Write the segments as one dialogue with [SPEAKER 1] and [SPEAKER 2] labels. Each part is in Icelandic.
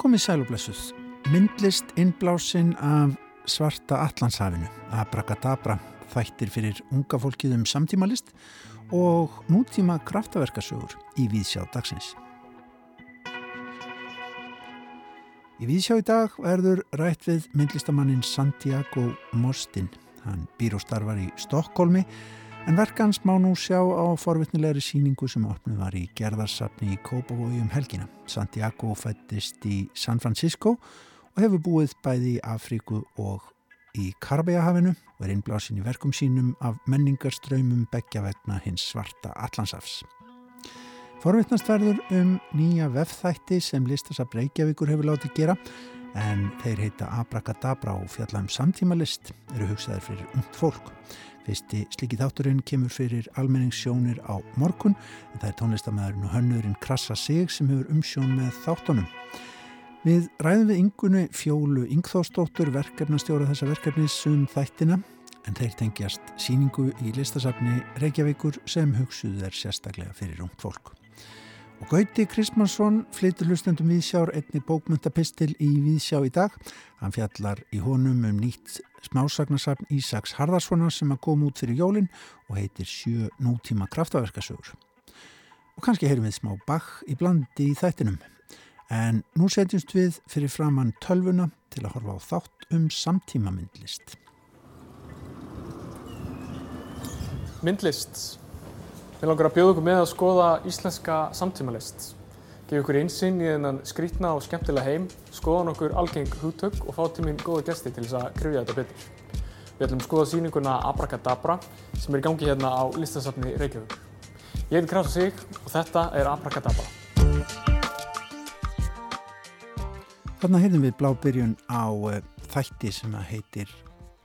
[SPEAKER 1] Komið sælublessuð. Myndlist innblásinn af svarta Allandshafinu, Abracadabra, þættir fyrir unga fólkið um samtímalist og nútíma kraftaverkasögur í Víðsjá dagsins. Í Víðsjá í dag verður rætt við myndlistamannin Santiago Mostin. Hann býr og starfar í Stokkólmi en verkans má nú sjá á forvittnilegri síningu sem opnið var í gerðarsafni í Kópavói um helgina. Santiago fættist í San Francisco og hefur búið bæði í Afríku og í Karabæjahafinu og er innblásin í verkum sínum af menningarströymum begja vegna hins svarta Allandsafs. Forvittnast verður um nýja vefþætti sem listasab Reykjavíkur hefur látið gera en þeir heita Abracadabra og fjalla um samtímalist eru hugsaðir fyrir ungt fólk. Fyrsti sliki þátturinn kemur fyrir almenningssjónir á morgun en það er tónlistamæðurinn og hönnurinn Krassa Sig sem hefur umsjón með þáttunum. Við ræðum við yngunni fjólu Yngþórsdóttur verkefnastjóra þessa verkefnis um þættina en þeir tengjast síningu í listasafni Reykjavíkur sem hugsuð er sérstaklega fyrir ungt fólk. Og Gauti Krismansson flytur hlustendum Víðsjár einni bókmyndapistil í Víðsjá í dag. Hann fjallar í honum um nýtt smásagnasafn Ísaks Harðarssona sem að koma út fyrir jólinn og heitir Sjö nútíma kraftaverkasögur. Og kannski heyrum við smá bakk í blandi í þættinum. En nú setjumst við fyrir framann tölvuna til að horfa á þátt um samtíma myndlist.
[SPEAKER 2] Myndlist. Við langar að bjóða okkur með að skoða íslenska samtímalist. Gefa okkur einsinn í þennan skrítna og skemmtilega heim, skoða nokkur algeng hugtök og fá til mín góða gesti til þess að krifja þetta betur. Við ætlum að skoða síninguna Abracadabra sem er í gangi hérna á listasafni Reykjavík. Ég heiti Krasa Sig og þetta er Abracadabra.
[SPEAKER 1] Þarna heyrðum við blábyrjun á uh, þætti sem að heitir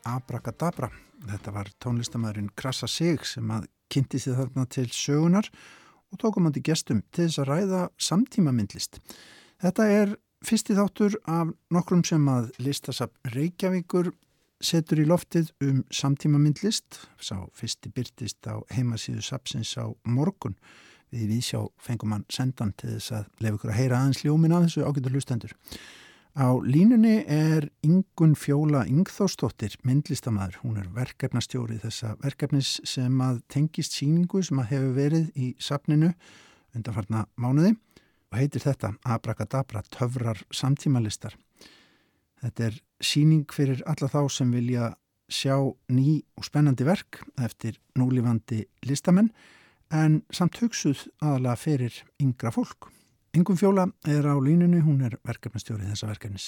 [SPEAKER 1] Abracadabra. Þetta var tónlistamæðurinn Krasa Sig sem að kynnti sig þarna til sögunar og tókum hann til gestum til þess að ræða samtíma myndlist. Þetta er fyrsti þáttur af nokkrum sem að listasap Reykjavíkur setur í loftið um samtíma myndlist. Sá fyrsti byrtist á heimasíðu sapsins á morgun. Við við sjá fengum hann sendan til þess að lefa ykkur að heyra aðeins ljómin að þessu ágættur hlustendur. Á línunni er Ingun Fjóla Ingþórsdóttir, myndlistamæður. Hún er verkefnastjóri þessa verkefnis sem að tengist síningu sem að hefur verið í sapninu undanfarna mánuði og heitir þetta Abracadabra, töfrar samtímalistar. Þetta er síning fyrir alla þá sem vilja sjá ný og spennandi verk eftir núlifandi listamenn en samt hugsuð aðalega fyrir yngra fólk. Yngum Fjóla er á línunni, hún er verkefnastjórið þessa verkefnis.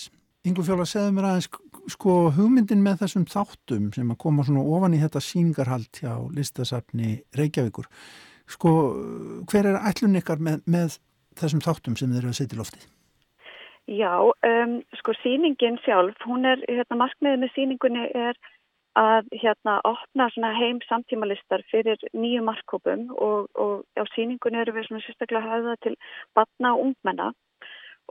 [SPEAKER 1] Yngum Fjóla, segðu mér aðeins sko hugmyndin með þessum þáttum sem að koma svona ofan í þetta síningarhald hjá listasafni Reykjavíkur. Sko, hver er ætlun ykkar með, með þessum þáttum sem þeir eru að setja í loftið?
[SPEAKER 3] Já, um, sko síningin sjálf, hún er, hérna, maskmiðið með síningunni er að hérna opna svona heim samtímalistar fyrir nýju markkópum og, og á síningunni eru við svona sérstaklega hafða til batna og ungmenna.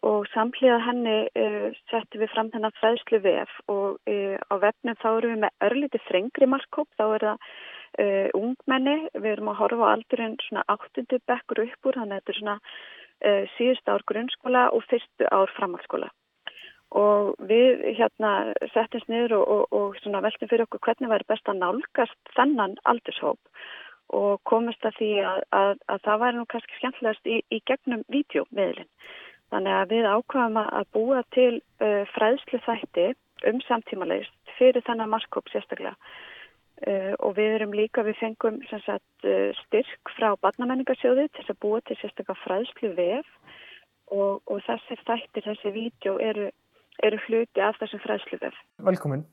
[SPEAKER 3] Og samhliða henni uh, settum við fram þennan fræðslu VF og uh, á vefnum þá eru við með örlíti frengri markkóp, þá er það uh, ungmenni, við erum að horfa á aldurinn svona áttundu bekkur upp úr, þannig að þetta er svona síðust ár grunnskóla og fyrstu ár framhaldsskóla og við hérna settumst niður og, og, og veltum fyrir okkur hvernig væri best að nálgast þennan aldurshóp. Og komist að því að, að, að það væri nú kannski skemmtilegast í, í gegnum vídeomiðlinn. Þannig að við ákvaðum að búa til uh, fræðslu þætti um samtímalegist fyrir þennan markkóp sérstaklega. Uh, og við erum líka, við fengum sagt, uh, styrk frá barnamenningarsjóði til að búa til sérstaklega fræðslu vef og, og þessir þættir, þessi vídeo eru eru hluti af þessum fræðslufef.
[SPEAKER 2] Velkomin.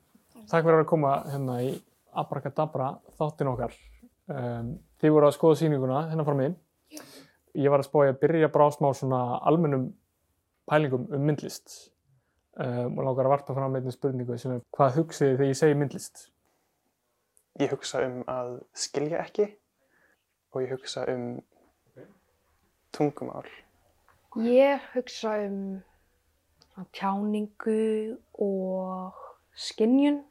[SPEAKER 2] Takk fyrir að koma hérna í Abracadabra þáttin okkar. Um, þið voru að skoða síninguna hérna frá mig. Ég var að spója að byrja bara á smá svona almennum pælingum um myndlist um, og lákar að varpa fram með einni spurningu sem er hvað hugsiði þegar ég segi myndlist?
[SPEAKER 4] Ég hugsa um að skilja ekki og ég hugsa um tungumál.
[SPEAKER 5] Ég hugsa um tjáningu og skinnjun.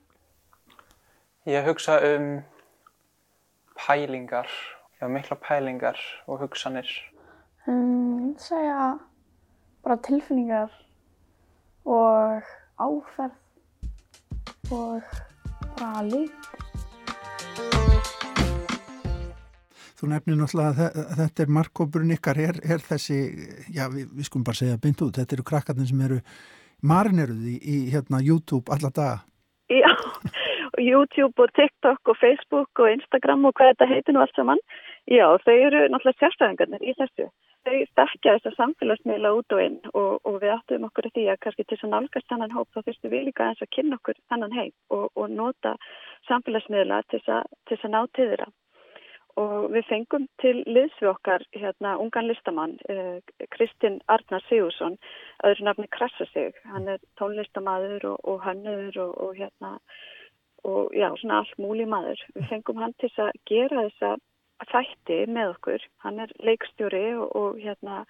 [SPEAKER 4] Ég hugsa um pælingar já, mikla pælingar og hugsanir.
[SPEAKER 5] Um, ég segja bara tilfinningar og áferð og bara lit.
[SPEAKER 1] Þú nefnir náttúrulega að þe- þetta er markkópurinn ykkar, er, er þessi, já við, við skulum bara segja beint út, þetta eru krakkarnir sem eru marineruð í, í hérna, YouTube alla daga.
[SPEAKER 3] Já, YouTube og TikTok og Facebook og Instagram og hvað þetta heitir nú allt saman. Já, þau eru náttúrulega sérstæðingarnir í þessu. Þau stekja þess að samfélagsmiðla út og inn og, og við áttum okkur að því að kannski til þess að nálgast þennan hóp þá fyrstum við líka eins að kynna okkur þennan heim og, og nota samfélagsmiðla til þess að ná til þeirra. Og við fengum til liðs við okkar hérna ungan listamann, eh, Kristinn Arnar Sigursson, öðru nafni Krassa sig. Hann er tónlistamaður og, og hannur og, og hérna og já, svona allt múli maður. Við fengum hann til að gera þessa þætti með okkur. Hann er leikstjóri og, og hérna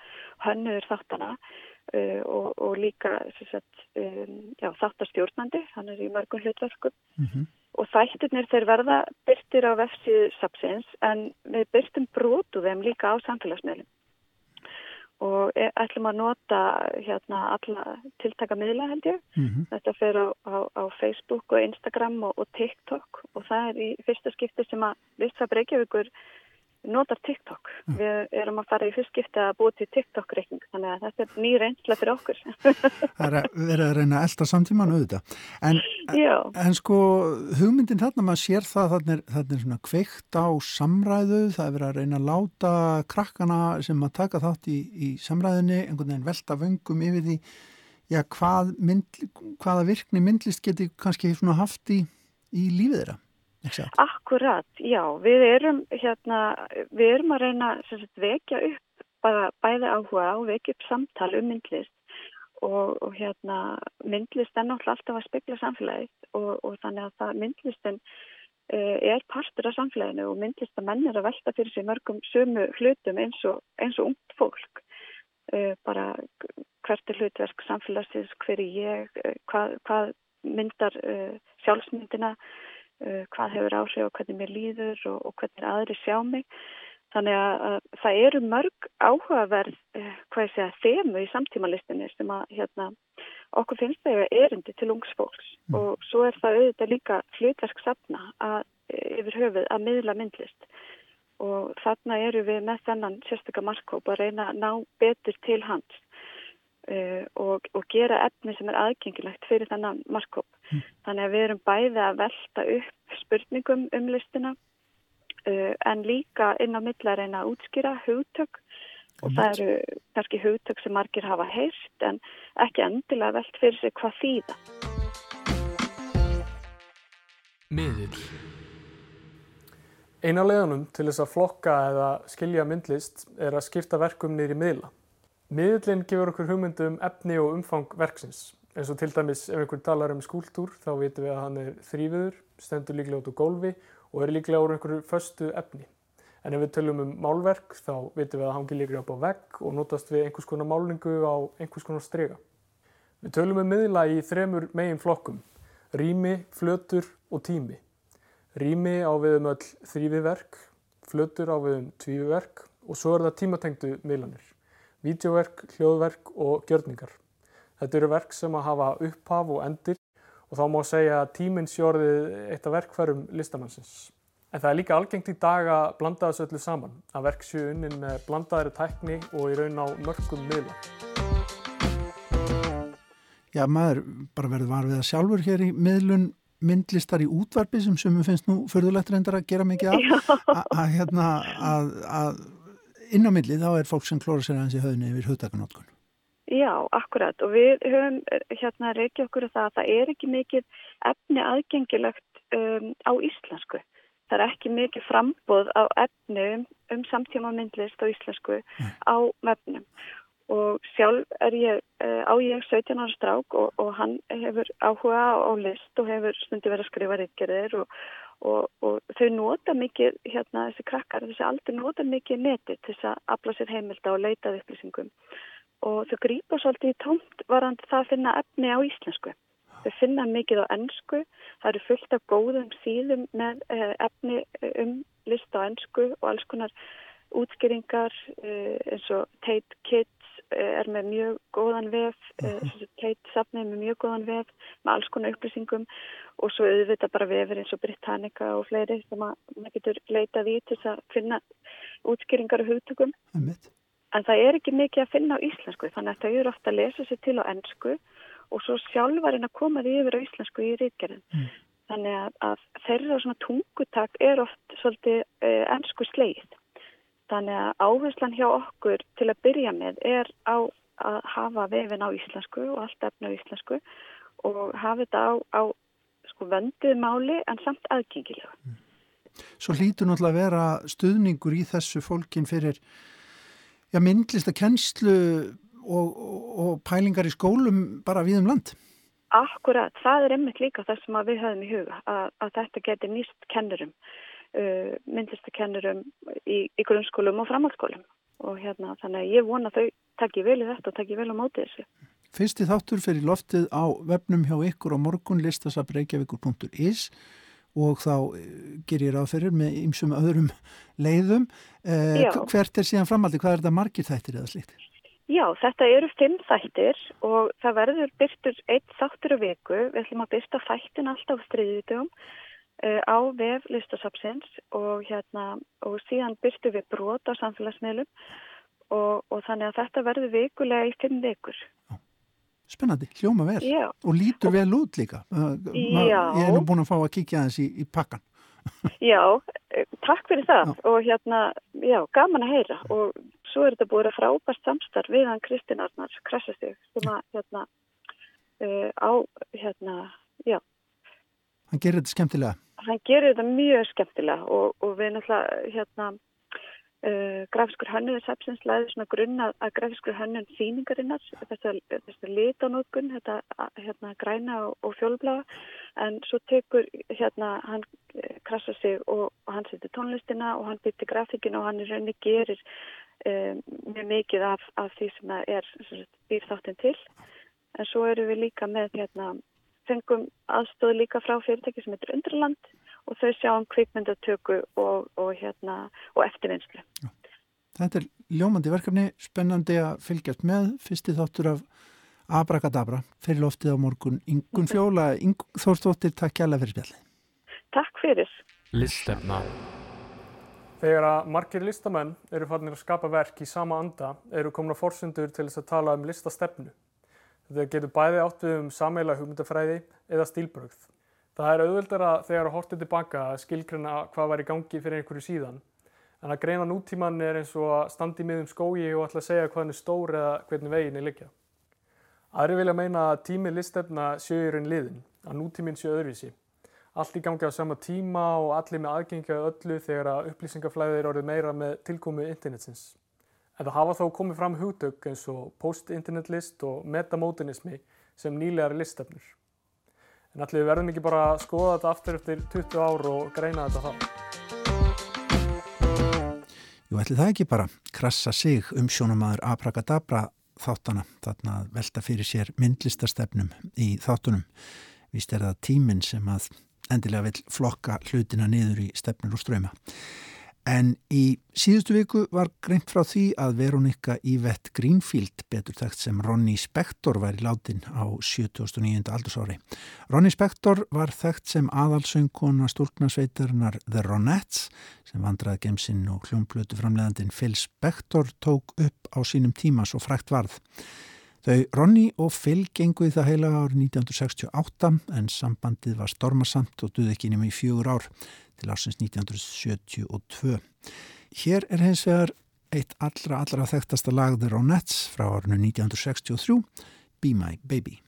[SPEAKER 3] hannur þáttana uh, og, og líka sagt, um, já, þáttastjórnandi. Hann er í mörgum hlutverkum.
[SPEAKER 1] Mm
[SPEAKER 3] Og þættirnir þeir verða byrtir á vefsíðu sapsins en við byrtum brotu þeim líka á samfélagsmiðlum. Og e- ætlum að nota hérna alla tiltaka miðla held ég.
[SPEAKER 1] -hmm.
[SPEAKER 3] Þetta fer á, á, á Facebook og Instagram og, og TikTok og það er í fyrsta skipti sem að Vissa Breykjavíkur notar TikTok. Við erum að fara í fyrst skipti að búa til TikTok-reikning þannig að þetta er ný reynsla fyrir okkur.
[SPEAKER 1] Það er að vera að reyna að elda samtíman auðvitað. En, en sko hugmyndin þarna, maður sér það þarna er, þarna er svona kveikt á samræðu, það er verið að reyna að láta krakkana sem að taka þátt í, í samræðinni, einhvern veginn velta vöngum yfir því, já, hvað mynd, hvaða virkni myndlist geti kannski svona haft í, í lífið þeirra. Satt?
[SPEAKER 3] akkurat, já. Við erum, hérna, við erum að reyna sagt, vekja upp bara bæði áhuga og vekja upp samtal um myndlist og, og hérna myndlist er náttúrulega alltaf að spekla samfélagið og, og þannig að það myndlistin uh, er partur af samfélaginu og myndlistamenn er að velta fyrir sig mörgum sömu hlutum eins og, eins og ungt fólk. Uh, bara hvert er hlutverk samfélagsins, hver er ég, uh, hvað, hvað myndar uh, sjálfsmyndina, hvað hefur áhrif og hvernig mér líður og, og hvernig aðri sjá mig. Þannig að, að það eru mörg áhugaverð, uh, hvað ég segja, þemu í samtímalistinni sem að hérna, okkur finnst það að erindi til ungs fólks
[SPEAKER 1] Mm.
[SPEAKER 3] og svo er það auðvitað líka hlutverk safna að yfir höfuð að miðla myndlist og þarna eru við með þennan sérstakka markkóp að reyna að ná betur til hans uh, og, og gera efni sem er aðgengilegt fyrir þennan markkóp. Þannig að við erum bæði að velta upp spurningum um listina uh, en líka inn á milla að reyna að útskýra hugtök og það eru kannski hugtök sem margir hafa heyrt en ekki endilega velt fyrir sig hvað þýða.
[SPEAKER 2] Miðill Eina leiðanum til þess að flokka eða skilja myndlist er að skipta verkum niður í miðla. Miðillin gefur okkur hugmyndu um efni og umfang verksins. eins og til dæmis ef einhvern talar um skúltúr þá vitum við að hann er þrýfiður, stendur líklega út á gólfi og er líklega úr einhverju föstu efni. En ef við tölum um málverk þá vitum við að hann líklega upp á vegg og notast við einhvers konar málningu á einhvers konar strega. Við tölum um miðla í þremur megin flokkum, rými, flötur og tími. Rými á við um öll þrýfiverk, flötur á við um tvífiverk og svo er það tímatengdu miðlanir, vídeoverk, hljóðverk og gjörningar. Þetta eru verk sem að hafa upphaf og endir og þá má segja að tíminn sjórið eitt af verkfærum listamannsins. En það er líka algengt í dag að blanda þessu öllu saman, að verk séu unnin með blandaðri tækni og í raun á mörgum miðla.
[SPEAKER 1] Já, maður bara verður var við að sjálfur hér í miðlun myndlistar í útvarpi sem sumum finnst nú förðulegt reyndar að gera mikið af að, að, hérna, að, að inn á milli þá er fólk sem klóra sér aðeins í höfni yfir hugdaganótkun.
[SPEAKER 3] Já, akkurat og við höfum hérna reykja okkur að það að það er ekki mikið efni aðgengilegt um, á íslensku. Það er ekki mikið frambóð á efni um, um samtíma myndlist á íslensku á mefnum. Og sjálf er ég, uh, á ég 17 ára strák og, og hann hefur áhuga á list og hefur stundi verið að skrifa reykjariðir og, og, og þau nota mikið, hérna þessi krakkar, þessi aldur nota mikið neti til þess að afla sér heimilda og leitað upplýsingum og þau grípa svolítið í tómt varandi það að finna efni á íslensku. Þau finna mikið á ennsku, það eru fullt af góðum síðum með efni um list á ennsku og alls konar útskýringar uh, eins og Tate Kids er með mjög góðan vef, uh, Tate safnið með mjög góðan vef með alls konar upplýsingum og svo auðvitað bara vefur eins og Britannica og fleiri sem maður getur leitað í til að finna útskýringar og hugtökum. En það er ekki mikið að finna á íslensku þannig að þau eru ofta að lesa sér til á ennsku og svo sjálfarinn að koma því yfir á íslensku í rítgerðin. Mm. Þannig að, að þeirra svona tungutak er oft svolítið uh, ennsku sleið. Þannig að áherslan hjá okkur til að byrja með er á að hafa vefin á íslensku og allt efna á íslensku og hafa þetta á, á sko vönduð máli en samt aðgengilega.
[SPEAKER 1] Svo hlýtur náttúrulega að vera stuðningur í þessu fólkin fyrir já, myndlista kennslu og, og, og pælingar í skólum bara við um land.
[SPEAKER 3] Akkurat, það er einmitt líka það sem við höfum í huga að, að þetta getur nýst kennurum uh, myndlistakennurum í, í grunnskólum og framhaldsskólum og hérna þannig að ég vona þau takki vel í þetta og takki vel á mótið þessu.
[SPEAKER 1] Fyrsti þáttur fyrir loftið á vefnum hjá ykkur á morgun listasabreikjavíkur.is og þá eh, ger ég ráð fyrir með ymsum öðrum leiðum. Eh, hvert er síðan framaldi? Hvað er þetta margir þættir eða slíkt?
[SPEAKER 3] Já, þetta eru fimm þættir og það verður byrstur eitt þáttur á viku. Við ætlum að byrsta þættin alltaf stríðitum uh, á vef listasapsins og, hérna, og síðan byrstum við brot á samfélagsmiðlum og, og þannig að þetta verður vikulega í fimm vikur.
[SPEAKER 1] Spennandi, hljóma vel já. og lítur og, vel út líka. Uh, ég er nú búin að fá að kíkja aðeins í, í pakkan.
[SPEAKER 3] já, eh, takk fyrir það já. og hérna, já, gaman að heyra og svo er þetta búin að frábært samstarf við hann Kristinn Arnars Krassastig sem að hérna uh, á, hérna, já.
[SPEAKER 1] Hann gerir þetta skemmtilega?
[SPEAKER 3] hann gerir þetta mjög skemmtilega og, og við náttúrulega hérna uh, grafiskur hönnuður sapsins læði svona grunna að grafiskur hönnun þýningarinnar þessar litanótkun þetta hérna græna og, og fjólbláa en svo tekur hérna hann eh, krasa sig og, og hann setur tónlistina og hann byrti grafíkina og hann í rauninni gerir um, mjög mikið af, af því sem það er býrþáttin til en svo eru við líka með hérna fengum aðstóð líka frá fyrirtæki sem heitir Undraland og þau sjáum kvikmyndatöku og, og, hérna, og eftirvinnslu.
[SPEAKER 1] Þetta er ljómandi verkefni, spennandi að fylgjast með, fyrsti þáttur af Abrakadabra, fyrir loftið á morgun. Ingun Fjóla, Ingun Þórstóttir, takk hjálpa fyrir spjalli.
[SPEAKER 3] Takk fyrir.
[SPEAKER 2] Listefna. Þegar að margir listamenn eru fannir að skapa verk í sama anda eru komin að fórsundur til þess að tala um listastefnu. Þetta getur bæði átt við um sameila hugmyndafræði eða stílbrögð. Það er auðvöldara þegar að hortið tilbaka að skilgruna hvað var í gangi fyrir einhverju síðan. En að greina nútíman er eins og að standi miðum skógi og ætla að segja hvað hann er stór eða hvernig veginn er liggja. Aðri vilja meina að tímið listefna sjöurinn liðin, að nútíminn sjö öðruvísi. Allt í gangi á sama tíma og allir með aðgengja öllu þegar að upplýsingaflæðið er orðið meira með tilkomu internetsins. En það hafa þó komið fram hugtök eins og post-internetlist og metamodernismi sem nýlegar listefnur. En allir verðum ekki bara að skoða þetta aftur eftir 20 ár og greina þetta þá.
[SPEAKER 1] Jú, ætli það ekki bara krassa sig um sjónamaður Abrakadabra þáttana, þarna að velta fyrir sér myndlistastefnum í þáttunum. Vist er það tíminn sem að endilega vil flokka hlutina niður í stefnur og ströyma. En í síðustu viku var greint frá því að Veronika Yvette Greenfield, betur þekkt sem Ronny Spector, var í látin á 79. aldursári. Ronny Spector var þekkt sem aðalsöngkona stúlknarsveitarnar The Ronettes, sem vandraði gemsinn og hljómblötu framleðandin Phil Spector tók upp á sínum tíma svo frækt varð. Þau Ronny og Phil genguði það heila árið 1968 en sambandið var stormasamt og duði ekki nema í fjögur ár til ásins 1972. Hér er hins vegar eitt allra allra þekktasta lagður á Nets frá árinu 1963, Be My Baby.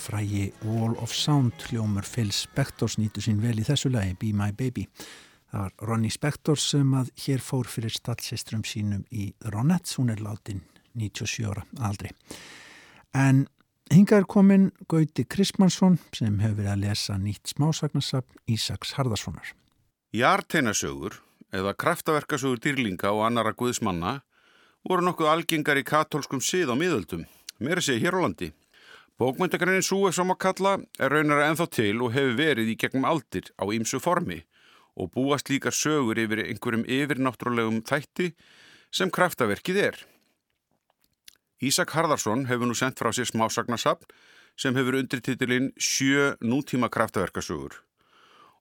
[SPEAKER 1] Frægi Wall of Sound hljómur Phil Spector snýtu sín vel í þessu lagi Be My Baby. Það var Ronny Spector sem að hér fór fyrir stallsistrum sínum í Ronettes, hún er látin 97 ára aldrei. En hinga er komin Gauti Krismansson sem hefur verið að lesa nýtt smásagnarsapn Ísaks Harðarssonar.
[SPEAKER 6] Jarteinasögur eða kraftaverkasögur dýrlinga og annara guðsmanna voru nokkuð algengar í katólskum sið á miðöldum, meira sé hér á landi. Bókmyndagreinin Súef sem að kalla er raunar ennþá til og hefur verið í gegnum aldir á ýmsu formi og búast líka sögur yfir einhverjum yfirnáttúrulegum þætti sem kraftaverkið er. Ísak Harðarsson hefur nú sendt frá sér smásagnarsapn sem hefur undirtitilinn Sjö nútíma kraftaverkasögur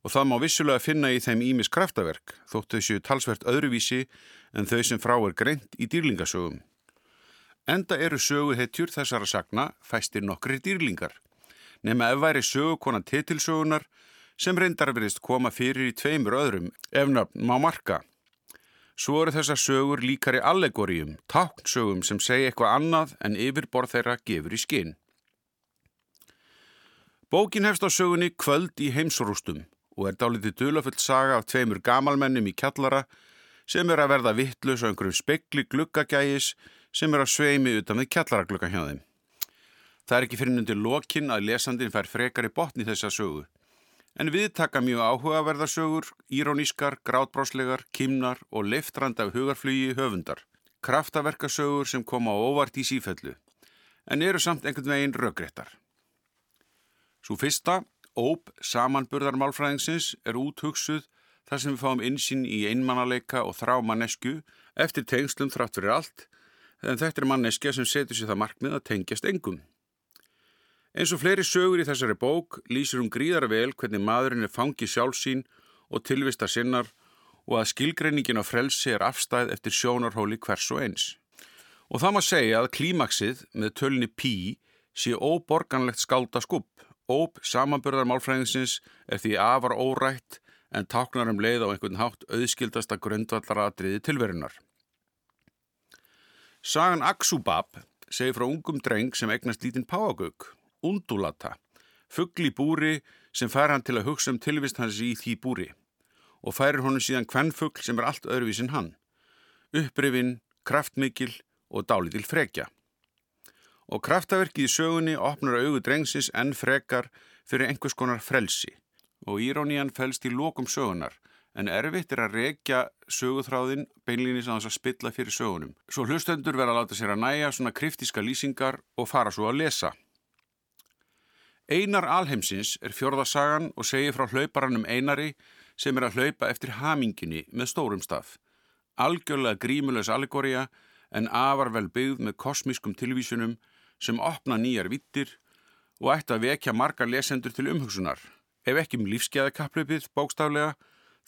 [SPEAKER 6] og það má vissulega finna í þeim Ímis kraftaverk þótt þau séu talsvert öðruvísi en þau sem frá er greint í dýrlingasögum. Enda eru söguhetjur þessara sagna fæstir nokkri dýrlingar, nema ef væri sögukona titilsögunar sem reyndar veriðst koma fyrir í tveimur öðrum, efnafn má marka. Svo eru þessar sögur líkari allegoríum, táknsögum sem segja eitthvað annað en yfirborð þeirra gefur í skinn. Bókin hefst á sögunni Kvöld í heimsrústum og er dálítið dölafullt saga af tveimur gamalmennum í kjallara sem er að verða vittlus á einhverjum spekli gluggagægis sem er á sveimi utan við kjallaraglugga hjá þeim. Það er ekki fyrir undir lokin að lesandin fær frekar í botni þessa sögu. En við taka mjög áhugaverðarsögur, írónískar, grátbráslegar, kimnar og leftrand af hugarflugi höfundar. Kraftaverkasögur sem koma óvart í sífellu, en eru samt einhvern veginn röggréttar. Svo fyrsta, óp samanburðarmálfræðingsins er úthugsuð þar sem við fáum insinn í einmannaleika og þrámanesku eftir tengslum þrátt fyrir allt en þetta er manneskja sem setur sér það markmið að tengjast engum. Eins og fleiri sögur í þessari bók lýsir hún gríðara vel hvernig maðurinn er fangið sjálfsín og tilvista sinnar og að skilgreiningin á frelsi er afstæð eftir sjónarhóli hvers og eins. Og það má segja að klímaksið með tölni pí sé óborganlegt skálda skupp. Óp samanbörðar málfræðingsins er því afar órætt en táknar um leið á einhvern hátt auðskildasta grundvallaratriði tilverunar. Sagan Aksubab segir frá ungum dreng sem egnast lítinn páagögg, undulata, fuggli búri sem fær hann til að hugsa um tilvist hans í því búri og færir honum síðan kvennfugl sem er allt öðruvísinn hann, upprifinn, kraftmikil og dálitil frekja. Og kraftaverkið í sögunni opnar auðu drengsins enn frekar fyrir einhvers konar frelsi og írónían fælst í lokum sögunar en erfitt er að rekja söguþráðin beinlýnis að þess að spilla fyrir sögunum. Svo hlustendur verða að láta sér að næja svona kryptíska lýsingar og fara svo að lesa. Einar Alheimsins er fjörðarsagan og segir frá hlauparannum Einari sem er að hlaupa eftir haminginni með stórum staf. Algjörlega grímulegs allegoria en afar vel byggð með kosmískum tilvísunum sem opna nýjar vittir og ætti að vekja margar lesendur til umhugsunar. Ef ekki um lífskeðakaplöpið bókstaflega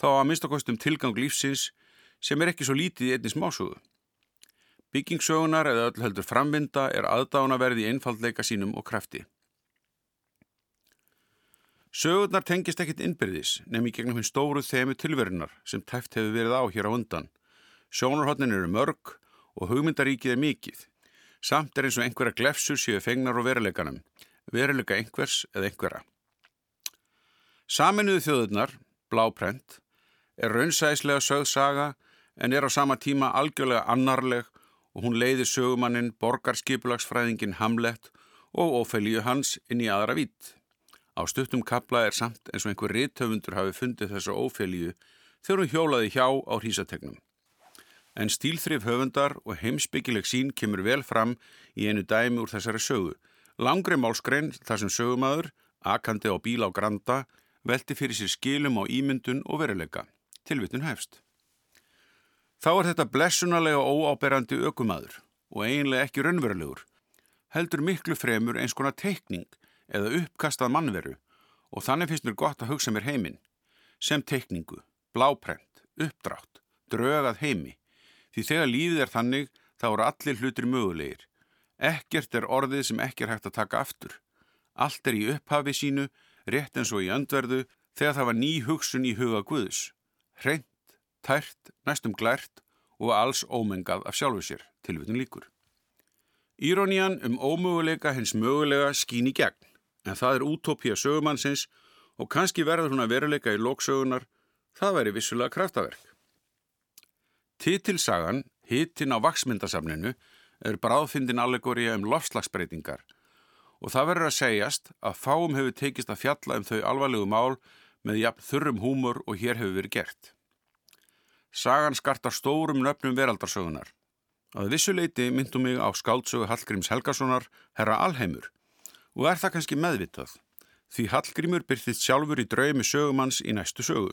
[SPEAKER 6] þá að minnstakostum tilgang lífsins sem er ekki svo lítið í einni smásögu. Byggingsögunar eða öll heldur framvinda er aðdánaverði einfaldleika sínum og krafti. Sögurnar tengist ekkit innbyrðis nefn í gegnum hinn stóru þemu tilverunar sem tæft hefur verið á hér á undan. Sjónarhóttnin eru mörg og hugmyndaríkið er mikið. Samt er eins og einhverja glefsur séu fengnar á veruleikanum, veruleika einhvers eða einhverja. Saminuðu þjóðurnar, bláprent, er raunsæslega sögð saga en er á sama tíma algjörlega annarleg og hún leiðir sögumannin borgarskipulagsfræðingin Hamlet og Ófelíu hans inn í aðra vít. Á stuttum kapla er samt eins og einhver rithöfundur hafi fundið þessa Ófelíu þegar hún hjólaði hjá á hrísategnum. En stílþrif höfundar og heimsbyggileg sín kemur vel fram í einu dæmi úr þessari sögu. Langri málskrein þar sem sögumadur, akandi á bíl á Granda, velti fyrir sér skilum á ímyndun og veruleika. Tilvittun hefst. Þá er þetta blessunarlega óáberandi ökumadur og eiginlega ekki raunverulegur. Heldur miklu fremur eins konar teikning eða uppkastað mannveru og þannig finnst mér gott að hugsa mér heiminn. Sem teikningu, bláprent, uppdrátt, drögað heimi. Því þegar lífið er þannig þá eru allir hlutir mögulegir. Ekkert er orðið sem ekki er hægt að taka aftur. Allt er í upphafi sínu, rétt eins og í öndverðu þegar það var ný hugsun í huga Guðus. Hreint, tært, næstum glært og alls ómengað af sjálfu sér, tilvitin líkur. Írónían um ómöguleika hins mögulega skín í gegn, en það er útópía sögumannsins og kannski verður hún að veruleika í lóksögunar, það væri vissulega kraftaverk. Titilsagan, hittin á vaksmyndasafninu, er bráðfindin allegóriða um lofslagsbreytingar og það verður að segjast að fáum hefur tekist að fjalla um þau alvarlegu mál með jafn þurrum húmur og hér hefur verið gert. Sagan skartar stórum nöfnum veraldarsögunar. Að vissuleiti myndum mig á skáldsögu Hallgríms Helgasonar, herra Alheimur, og er það kannski meðvitað, því Hallgrímur byrþist sjálfur í draumi sögumanns í næstu sögu.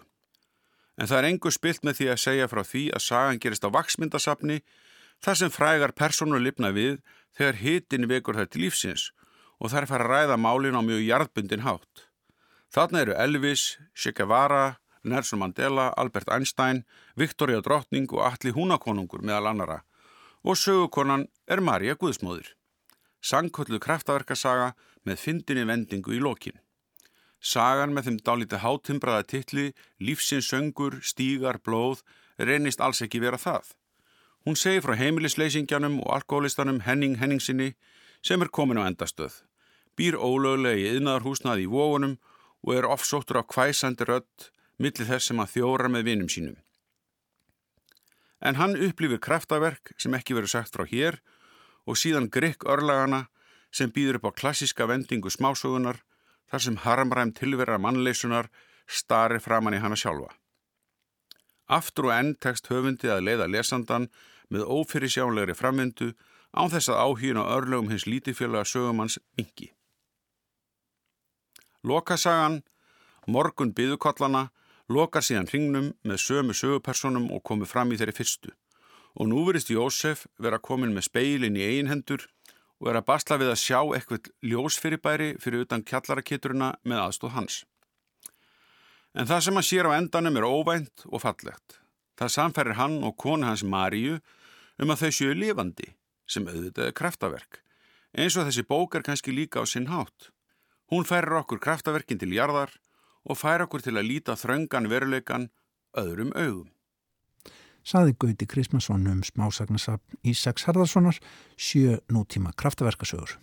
[SPEAKER 6] En það er engu spilt með því að segja frá því að sagan gerist á vaksmyndasafni þar sem frægar persónu lifna við þegar hitin vekur þær til lífsins og þær fara að ræða málin á mjög jarðbundin hátt. Þarna eru Elvis, Che Guevara, Nelson Mandela, Albert Einstein, Victoria Drottning og Alli Húnakonungur meðal annara og sögukonan er Marja Guðsmóður. Sangköllu kraftaverkasaga með fyndinni vendingu í lokin. Sagan með þeim dálítið hátimbraða tilli, lífsins söngur, stígar, blóð, reynist alls ekki vera það. Hún segir frá heimilisleysingjanum og alkoholistanum Henning Henningsinni sem er komin á endastöð. Býr ólöglega í yðnaðarhúsnaði í vógunum og er ofsóttur á kvæsandi rött millir þess sem að þjóra með vinum sínum. En hann upplifir kraftaverk sem ekki verið sagt frá hér og síðan grikk örlagana sem býður upp á klassiska vendingu smásögunar þar sem harmræm tilverra mannleysunar starri framann í hana sjálfa. Aftur og enn tekst höfundi að leiða lesandan með ófyrir sjánlegri framvindu án þess að áhýna örlögum hins lítifjölega sögumanns mingi. Lokasagan, morgun byðukollana, lokar síðan hringnum með sömu sögupersonum og komið fram í þeirri fyrstu. Og nú verist Jósef vera komin með speilin í einhendur og er að basla við að sjá eitthvað ljósfyrirbæri fyrir utan kjallarakitturuna með aðstóð hans. En það sem að sér á endanum er óvænt og fallegt. Það samferir hann og konu hans Maríu um að þau séu lifandi sem auðvitaði kraftaverk. Eins og þessi bók er kannski líka á sinn hátt. Hún færir okkur kraftaverkin til jarðar og fær okkur til að líta þröngan veruleikan öðrum augum.
[SPEAKER 1] Saði Gauti Krismason um smásagnasafn Ísaks Harðarssonar sjö nútíma kraftaverkasögur.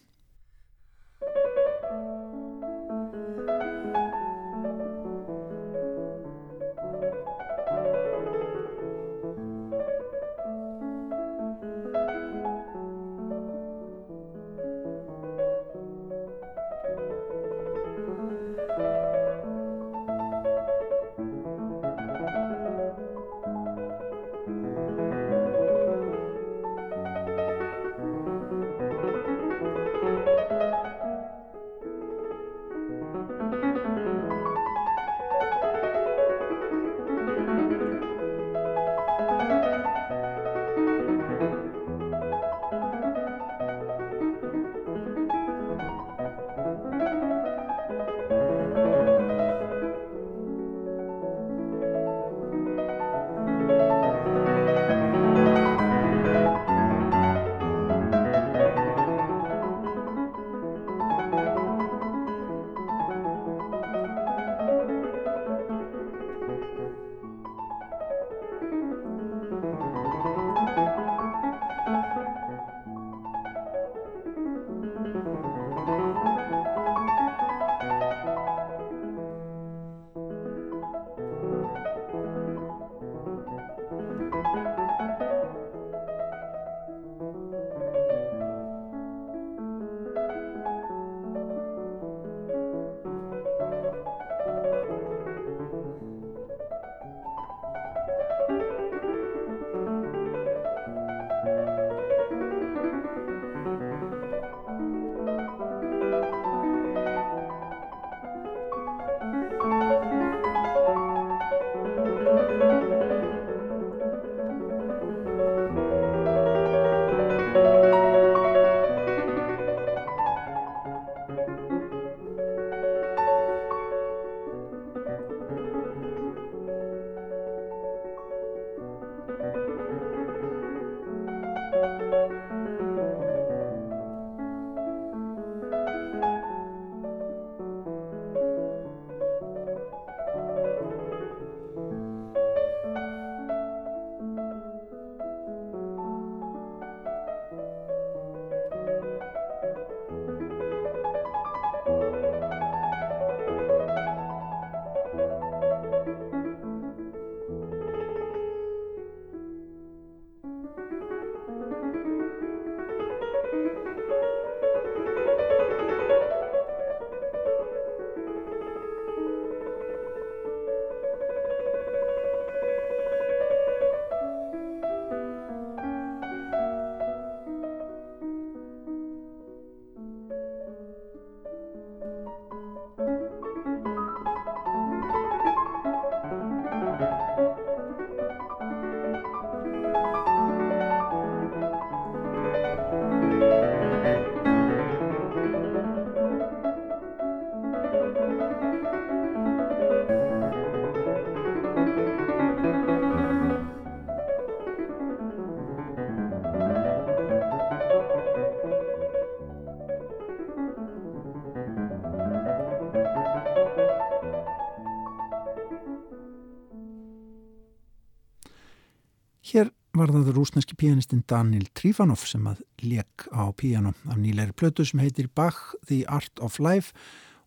[SPEAKER 1] Var það rúsneski pianistinn Daniel Trifanov sem að leik á piano af nýleiri plötu sem heitir Bach, The Art of Life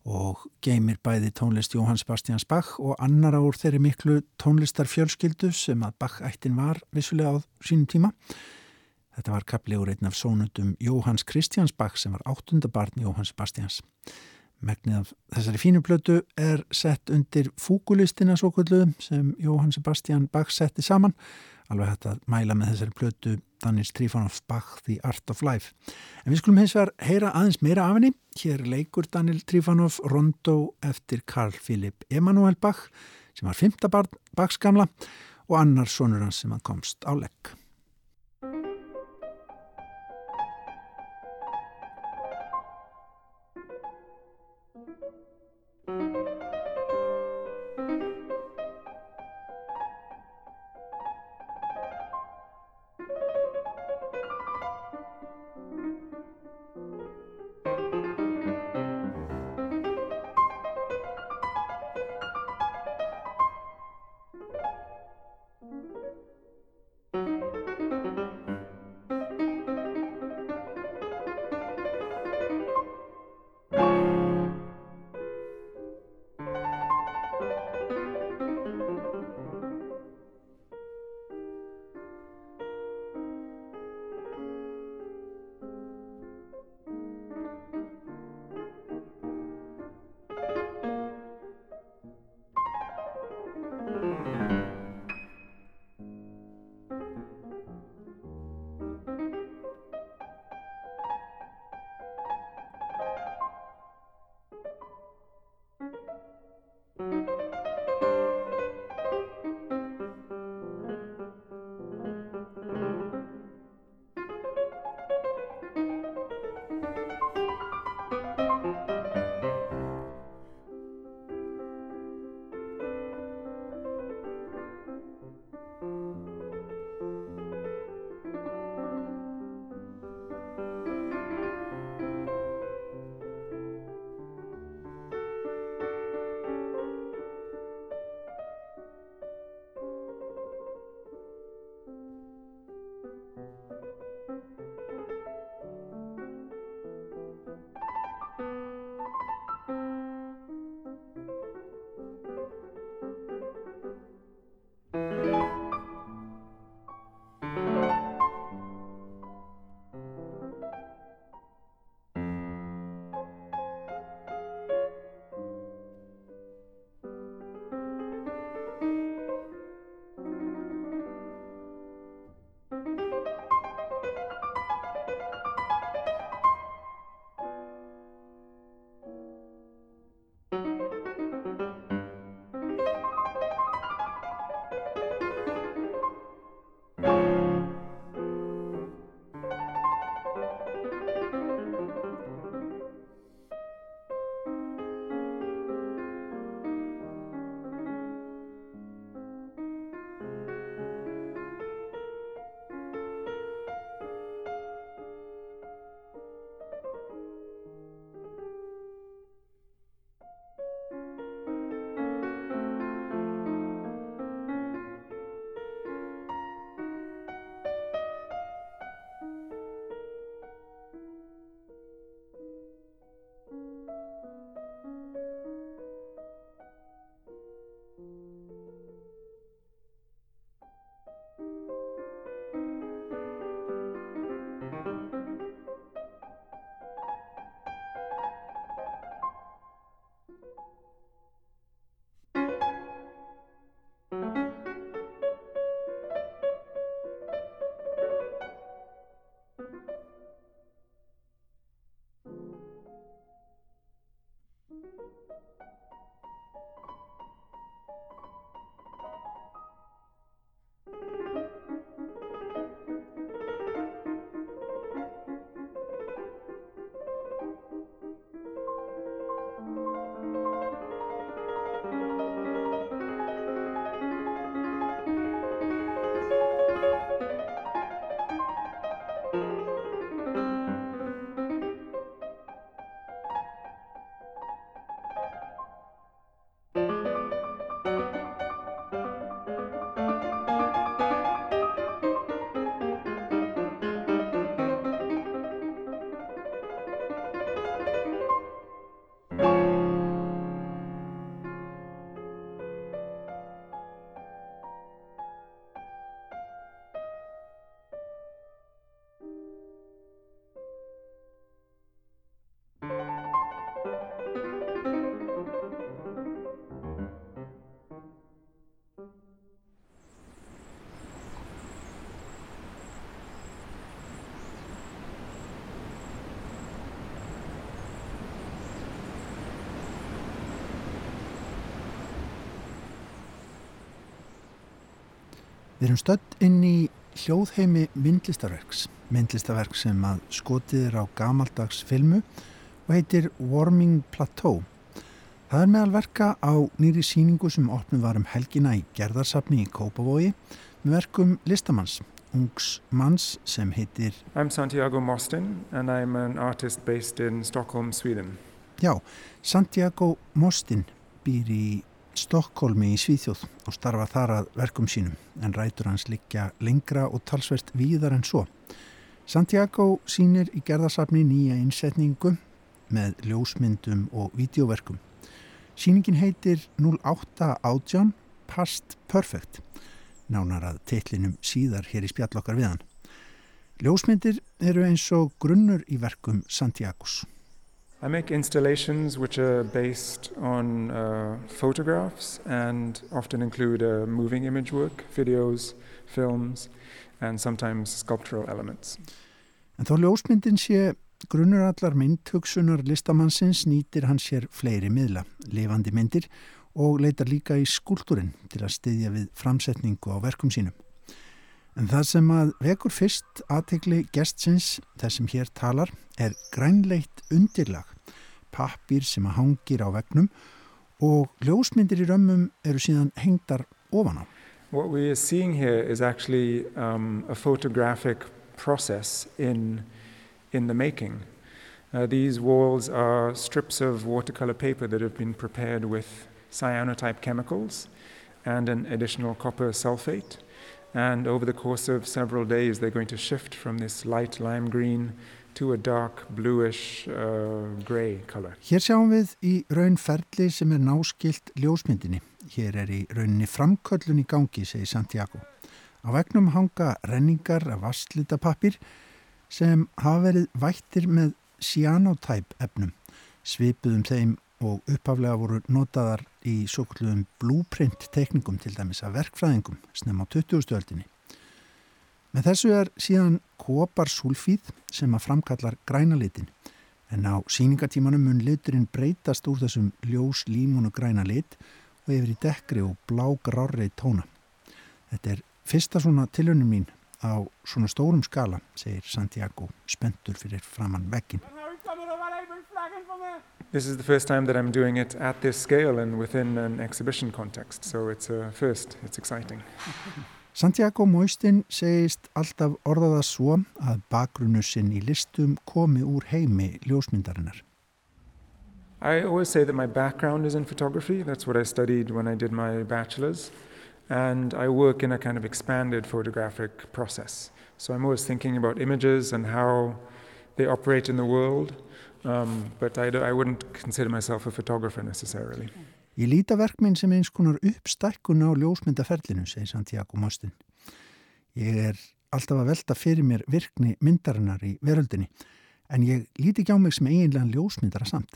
[SPEAKER 1] og geymir bæði tónlist Jóhann Sebastians Bach og annar ár þeirri miklu tónlistar fjölskyldu sem að Bach-ættin var vissulega á sínum tíma. Þetta var kaplegur einn af sónutum Jóhanns Kristjáns Bach sem var áttundabarn Jóhann Sebastians. Megnið af þessari fínu plötu er sett undir fúkulistina svo kvöldu sem Jóhann Sebastian Bach setti saman alveg hægt að mæla með þessari plötu Danis Trifonov Bach The Art of Life. En við skulum hins vegar heyra aðeins meira af henni. Hér leikur Daniel Trifonov Rondo eftir Karl Philipp Emanuel Bach sem var fymta Bachs gamla og annar sonur hans sem hann komst á legg. Við erum stödd inn í hljóðheimi myndlistarverks, myndlistarverk sem að skotið er á gamaldags filmu og heitir Warming Plateau. Það er meðal verka á nýri síningu sem opnum var um helgina í gerðarsafni í Kópavogi með verkum listamanns, ungs manns sem heitir
[SPEAKER 7] I'm Santiago Mostin and I'm an artist based in Stockholm, Sweden.
[SPEAKER 1] Já, Santiago Mostin býr í Stokkólmi í Svíþjóð og starfa þar að verkum sínum en rætur hans liggja lengra og talsvert víðar en svo. Santiago sínir í gerðarsafni nýja innsetningu með ljósmyndum og vídeoverkum. Sýningin heitir 0818 Past Perfect, nánar að teitlinum síðar hér í spjallokkar viðan. Ljósmyndir eru eins og grunnur í verkum Santiagos.
[SPEAKER 7] I make installations which are based on uh, photographs and often include uh, moving image work, videos, films, and sometimes sculptural elements.
[SPEAKER 1] En þó ljósmyndin sé grunnur allar myndhugsunar listamannsins nýtir hann sér fleiri miðla, lifandi myndir og leitar líka í skúltúrin til að styðja við framsetningu á verkum sínum. En það sem að vekur fyrst aðtegli gestsins, hér talar, er grænleitt undirlag, pappir sem að hangir á vegnum og ljósmyndir í römmum eru síðan hengdar ofan á.
[SPEAKER 7] What we are seeing here is actually um, a photographic process in, in the making. Uh, these walls are strips of watercolor paper that have been prepared with cyanotype chemicals and an additional copper sulfate. And over the course of several days, they're going to shift from this light lime green to a dark bluish uh, grey color.
[SPEAKER 1] Hér sjáum við í raun ferli sem er náskilt ljósmyndinni. Hér er í rauninni framköllun í gangi, segir Santiago. Á vegnum hanga renningar af vastlita pappir sem hafa verið vættir með cyanotype efnum, svipuðum þeim og upphaflega voru notaðar í svo kalluðum blueprint tekningum til dæmis af verkfræðingum snem á 20. öldinni. Með þessu er síðan koparsúlfíð sem að framkallar græna litin en á síningatímanum mun liturinn breytast úr þessum ljós límunu græna lit og yfir í dekkri og blágrárri tóna. Þetta er fyrsta svona tilhörnum mín á svona stórum skala, segir Santiago, spentur fyrir framann vekkin.
[SPEAKER 7] This is the first time that I'm doing it at this scale and within an exhibition context, so it's a first, it's exciting.
[SPEAKER 1] Santiago Moistin segist alltaf orðaða svo að bakgrunnu sinn í listum komi úr heimi ljósmyndarinnar.
[SPEAKER 7] I always say that my background is in photography. That's what I studied when I did my bachelor's. And I work in a kind of expanded photographic process. So I'm always thinking about images and how they operate in the world. Um, but I, I wouldn't consider myself a photographer necessarily.
[SPEAKER 1] Ég líta verkminn sem eins konar uppstækkun á ljósmyndaferlinu, segir Santiago Mostin. Ég er alltaf að velta fyrir mér virkni myndarinnar í veröldinni, en ég líti ekki á mig sem eiginlega ljósmyndara samt.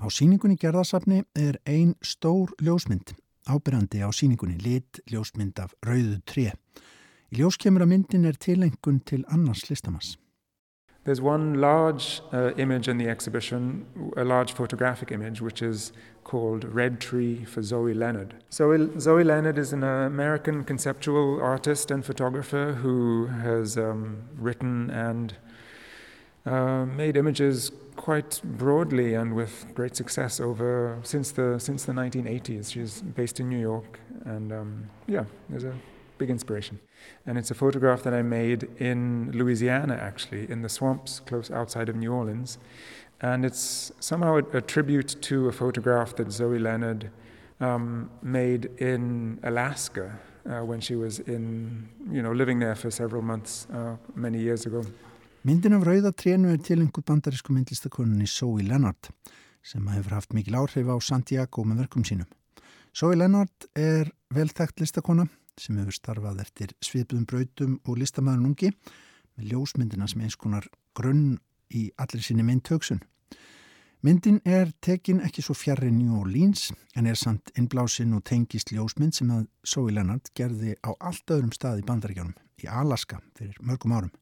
[SPEAKER 1] Á síningunni gerðarsafni er ein stór ljósmynd, ábyrjandi á síningunni lit ljósmynd af rauðu tré. Í ljóskemur að myndin er tilengun til annars listamanns.
[SPEAKER 7] There's one large uh, image in the exhibition, a large photographic image, which is called Red Tree for Zoe Leonard. Zoe, Zoe Leonard is an American conceptual artist and photographer who has um, written and uh, made images quite broadly and with great success over since the since the 1980s. She's based in New York, and um, yeah, there's a big inspiration. And it's a photograph that I made in Louisiana, actually, in the swamps close outside of New Orleans. And it's somehow a, a tribute to a photograph that Zoe Leonard um, made in Alaska uh, when she was in, you know, living there for several months uh, many years ago.
[SPEAKER 1] Myndin af rauðatrénu er til einhver bandarísku myndlistakonunni Zoe Leonard sem hefur haft mikil áhrif á Santiago með verkum sínum. Zoe Leonard er velþægt listakona sem hefur starfað eftir svipuðum brautum og listamæðun ungi með ljósmyndina sem eins konar grunn í allir sinni myndtöksun. Myndin er tekin ekki svo fjarrri New Orleans en er samt innblásin og tengist ljósmynd sem að Zoe Leonard gerði á allt öðrum stað í bandaríkjánum í Alaska fyrir mörgum árum.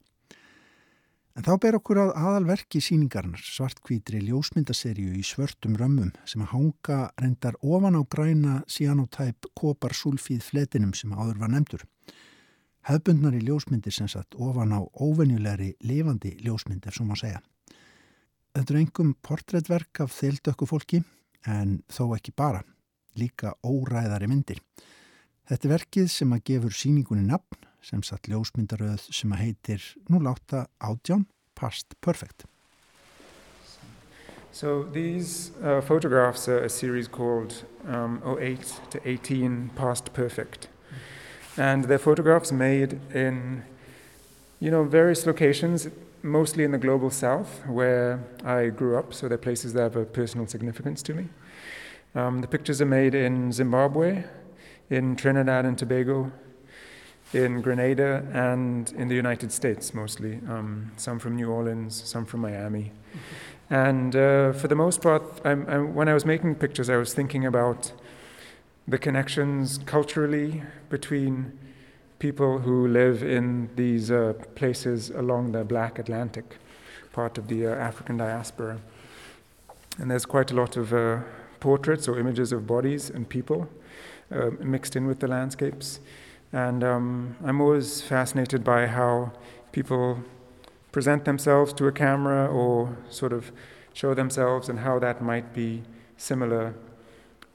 [SPEAKER 1] En þá ber okkur að aðalverki síningarnar svartkvítri ljósmyndaserju í svörtum römmum sem að hanga reyndar ofan á græna cyanotæp kopar sulfíð fletinum sem áður var nefndur. Hefbundnar í ljósmyndir sem satt ofan á óvenjulegri lifandi ljósmynd ef svo má segja. Þetta er engum portréttverk af þeildökku fólki en þó ekki bara, líka óræðari myndir. Þetta er verkið sem að gefur síningunni nafn sem satt ljósmyndaröð sem að heitir Past Perfect.
[SPEAKER 7] So these uh, photographs are a series called um, 08 to 18 Past Perfect. And they're photographs made in, you know, various locations, mostly in the global south where I grew up, so they're places that have a personal significance to me. Um, the pictures are made in Zimbabwe, in Trinidad and Tobago, in Grenada, and in the United States mostly. Um, some from New Orleans, some from Miami. And uh, for the most part, I'm, I'm, when I was making pictures, I was thinking about the connections culturally between people who live in these uh, places along the Black Atlantic, part of the uh, African diaspora. And there's quite a lot of uh, portraits or images of bodies and people uh, mixed in with the landscapes. And um, I'm always fascinated by how people present themselves to a camera or sort of show themselves and how that might be similar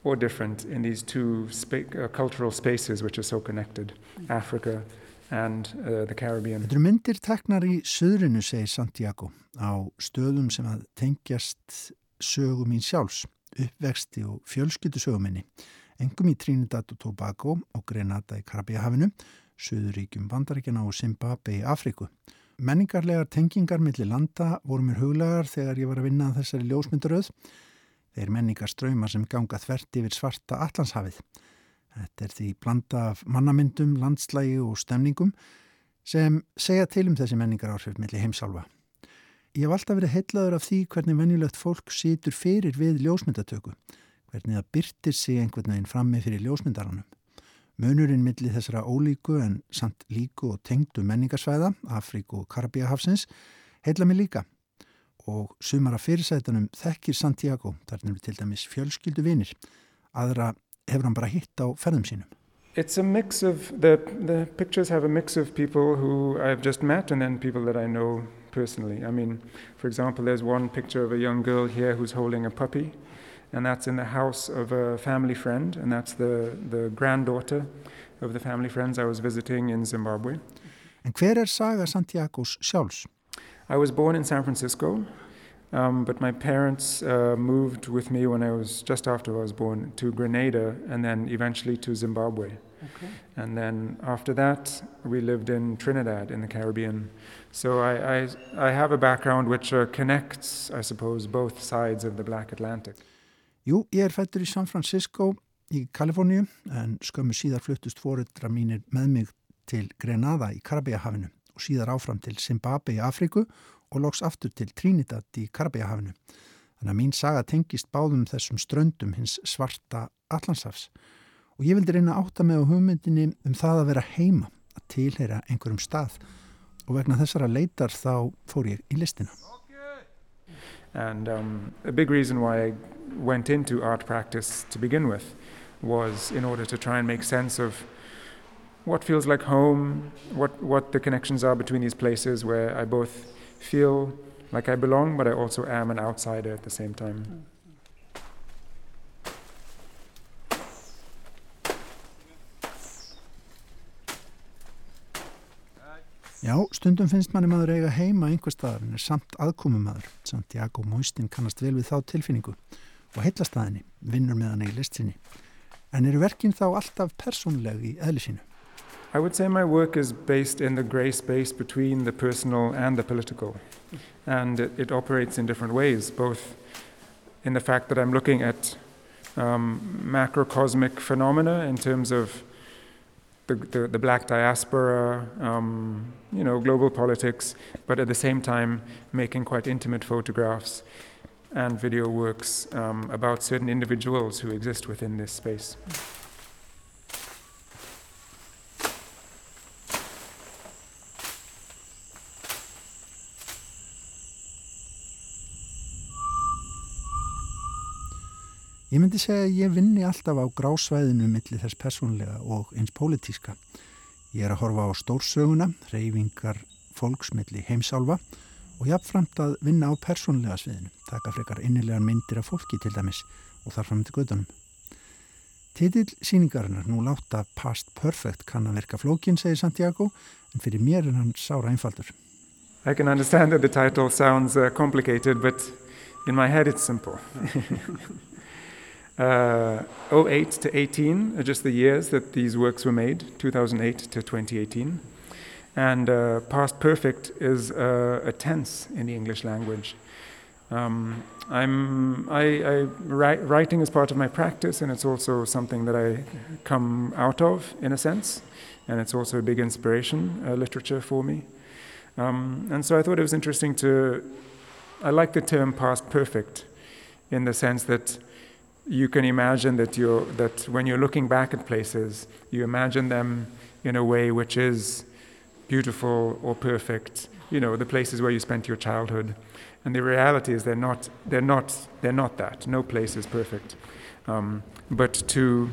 [SPEAKER 7] or different in these two spa- uh, cultural spaces which are so connected Africa and uh, the Caribbean.
[SPEAKER 1] Þetta eru myndir teknar í söðrinu, segir Santiago, á stöðum sem að tengjast sögum mín sjálfs, uppvexti og fjölskyttu söguminni, engum í Trinidad og Tobago og Grenada í Karabíahafinu, söðuríkjum Bandaríkjana og Zimbabwe í Afriku. Menningarlegar tengingar millir landa voru mér huglegar þegar ég var að vinna þessari ljósmyndaröð. Þeir menningarströyma sem ganga þvert yfir svarta allanshafið. Þetta er því blanda af mannamyndum, landslægi og stemningum sem segja til um þessi menningar áhrif millir heimsálfa. Ég hef alltaf verið heitlaður af því hvernig venjulegt fólk situr fyrir við ljósmyndatöku, hvernig það byrtir sig einhvern veginn frammi fyrir ljósmyndaranum. Munurinn millir þessara ólíku en samt líku og tengdu menningarsvæða, Afríku og Karabíahafsins, heitla mig líka. Og sumar af fyrirsætunum þekkir Santiago, þar er til dæmis fjölskyldu vinir. Aðra hefur hann bara hitt á ferðum sínum.
[SPEAKER 7] It's a mix of the the pictures have a mix of people who I've just met and then people that I know personally. I mean, for example, there's one picture of a young girl here who's holding a puppy, and that's in the house of a family friend, and that's the the granddaughter of the family friends I was visiting in Zimbabwe.
[SPEAKER 1] En hver er saga Santiagos sjálfs?
[SPEAKER 7] I was born in San Francisco, um, but my parents uh, moved with me when I was just after I was born to Grenada and then eventually to Zimbabwe.
[SPEAKER 2] Okay.
[SPEAKER 7] And then after that, we lived in Trinidad in the Caribbean. So I, I, I have a background which uh, connects, I suppose, both sides of the Black Atlantic.
[SPEAKER 1] Jú, ég er fættur í San Francisco í Kaliforníu en skömmu síðar fluttust fóreldra mínir með mig til Grenada í Karabíahafinu og síðar áfram til Zimbabwe í Afriku og loks aftur til Trinidad í Karabíahafinu. Þannig að mín saga tengist báðum þessum ströndum hins svarta allansafs og ég vildi reyna átta með á hugmyndinni um það að vera heima, að tilheyra einhverjum stað og vegna þessara leitar þá fór ég í listina.
[SPEAKER 7] And um, a big reason why I went into art practice to begin with was in order to try and make sense of what feels like home, what, what the connections are between these places where I both feel like I belong, but I also am an outsider at the same time.
[SPEAKER 1] Já, stundum finnst manni maður eiga heima einhver staðar en er samt aðkomumadur. Santiago Moistin kannast vel við þá tilfinningu og heillast að henni, vinnur með hann í listsinni. En eru verkinn þá alltaf persónleg í eðli sínu?
[SPEAKER 7] I would say my work is based in the grey space between the personal and the political. And it, it operates in different ways, both in the fact that I'm looking at um, macrocosmic phenomena in terms of the, the, the black diaspora, um, you know, global politics, but at the same time making quite intimate photographs and video works um, about certain individuals who exist within this space.
[SPEAKER 1] Ég myndi segja að ég vinni alltaf á grásvæðinu millir þess persónlega og eins pólitíska. Ég er að horfa á stórsöguna, reyfingar fólksmiðli heimsálfa og jafnframt að vinna á persónlega sviðinu, taka frekar innilegan myndir af fólki til dæmis og þar fram til gödunum. Titill síningarinnar nú láta Past Perfect kann að verka flókin, segir Santiago, en fyrir mér er hann sára einfaldur.
[SPEAKER 7] I can understand that the title sounds uh, complicated, but in my head it's simple. uh, 08 to 18 are just the years that these works were made, 2008 to 2018. And uh, past perfect is uh, a tense in the English language. Um, I'm, I, I, writing is part of my practice, and it's also something that I come out of, in a sense, and it's also a big inspiration, uh, literature for me. Um, and so I thought it was interesting to, I like the term past perfect, in the sense that you can imagine that, you're, that when you're looking back at places, you imagine them in a way which is beautiful or perfect, you know, the places where you spent your childhood. And the reality is they're not, they're not, they're not that. No place is perfect. Um, but to,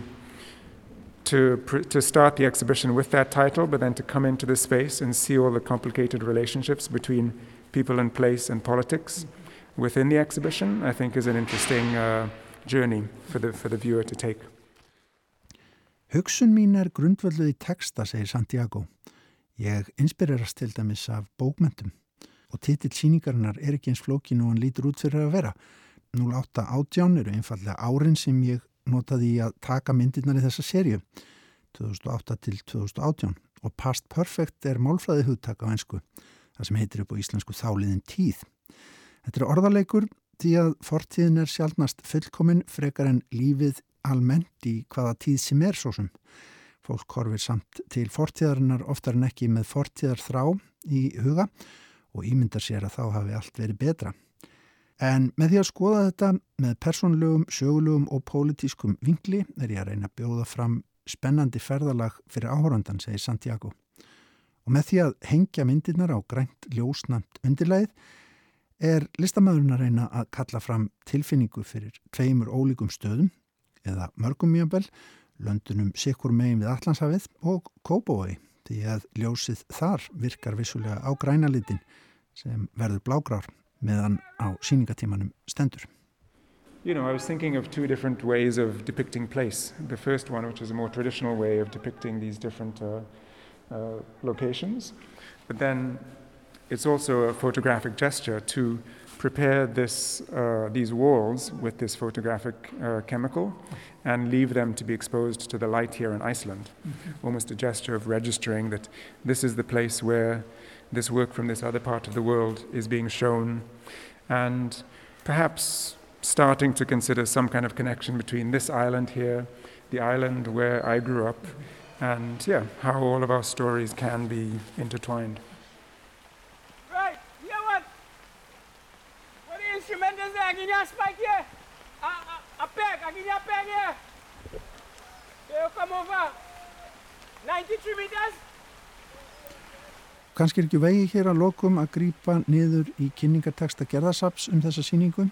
[SPEAKER 7] to, to start the exhibition with that title, but then to come into this space and see all the complicated relationships between people and place and politics within the exhibition, I think is an interesting uh, journey for the, for the viewer to take.
[SPEAKER 1] Hugsun mín er grundvölduð í texta, segir Santiago. Ég inspirerast til dæmis af bókmyndum og titill síningarinnar er ekki eins flókin og hann lítur út fyrir að vera. 08 átján eru einfallega árin sem ég notaði í að taka myndirnar í þessa sériu 2008 til 2018 og Past Perfect er málfræði hugtak á einsku, það sem heitir upp á íslensku þáliðin tíð. Þetta er orðarleikur því að fortíðin er sjálfnast fullkomin frekar en lífið almennt í hvaða tíð sem er svo sem. Fólk horfir samt til fortíðarinnar oftar en ekki með fortíðar þrá í huga og ímyndar sér að þá hafi allt verið betra. En með því að skoða þetta með persónlegum, sögulegum og pólitískum vingli er ég að reyna að bjóða fram spennandi ferðalag fyrir áhórandan, segir Santiago. Og með því að hengja myndirnar á grænt ljósnamt undirleið er listamæðurinn að reyna að kalla fram tilfinningu fyrir tveimur ólíkum stöðum eða mörgum mjömbel, löndunum sikkur megin við Allandshafið og Kópavói því að ljósið þar virkar vissulega á grænalitin sem verður blágrár meðan á síningatímanum stendur.
[SPEAKER 7] You know, I was thinking of two different ways of depicting place. The first one, which is a more traditional way of depicting these different uh, uh, locations, but then it's also a photographic gesture to prepare this, uh, these walls with this photographic uh, chemical and leave them to be exposed to the light here in Iceland. Mm-hmm. Almost a gesture of registering that this is the place where this work from this other part of the world is being shown, and perhaps starting to consider some kind of connection between this island here, the island where I grew up, and yeah, how all of our stories can be intertwined.
[SPEAKER 8] A, a peg, I give you a peg here. Here, come over. 93 meters.
[SPEAKER 1] Kanski er ekki vegi hér að lokum að grýpa niður í kynningarteksta gerðarsaps um þessa síningu.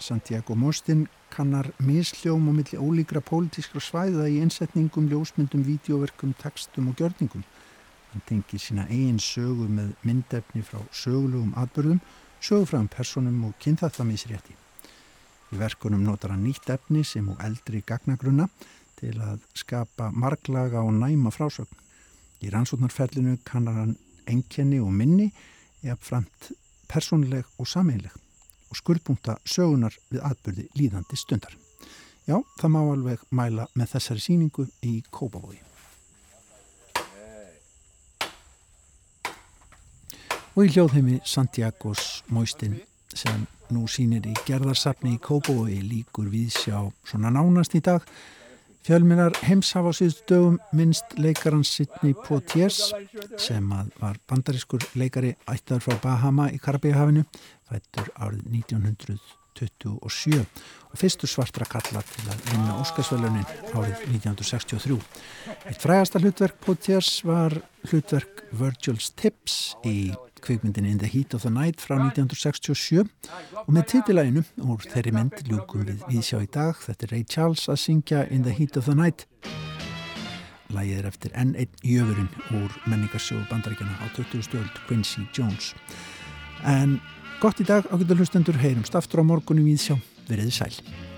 [SPEAKER 1] Santiago Mostin kannar misljóm og milli ólíkra pólitískra svæða í einsetningum, ljósmyndum, vídeoverkum, tekstum og gjörningum. Hann tengir sína eigin sögu með myndefni frá sögulegum atbyrðum, sögufræðum personum og kynþattamisrétti. Í verkunum notar hann nýtt efni sem og eldri gagnagrunna til að skapa marglaga og næma frásögn. Í rannsóknarferlinu kannar hann enkenni og minni jafnframt personleg og sameinleg og skurðbúnta sögunar við atbyrði líðandi stundar. Já, það má alveg mæla með þessari síningu í Kópavogi. Og í hljóðheimi Santiagos Móistin sem nú sínir í gerðarsafni í Kópavogi líkur við sjá svona nánast í dag Fjölminar heims hafa síðustu dögum minnst leikaran Sidney Poitiers sem var bandarískur leikari ættaður frá Bahama í Karabíahafinu fættur árið 1927 og fyrstur svartra kalla til að vinna Óskarsvölunin árið 1963. Eitt frægasta hlutverk Poitiers var hlutverk Virgil's Tips í kvikmyndin In the Heat of the Night frá 1967 og með titilæginu úr þeirri mynd ljúkum við við sjá í dag þetta er Ray Charles að syngja In the Heat of the Night
[SPEAKER 9] Lægið er eftir enn einn jöfurinn úr menningarsjóðu bandaríkjana á 20. stöld Quincy Jones. En gott í dag ákveldur hlustendur heyrumst aftur á morgunum í sjá. Verðið sæl.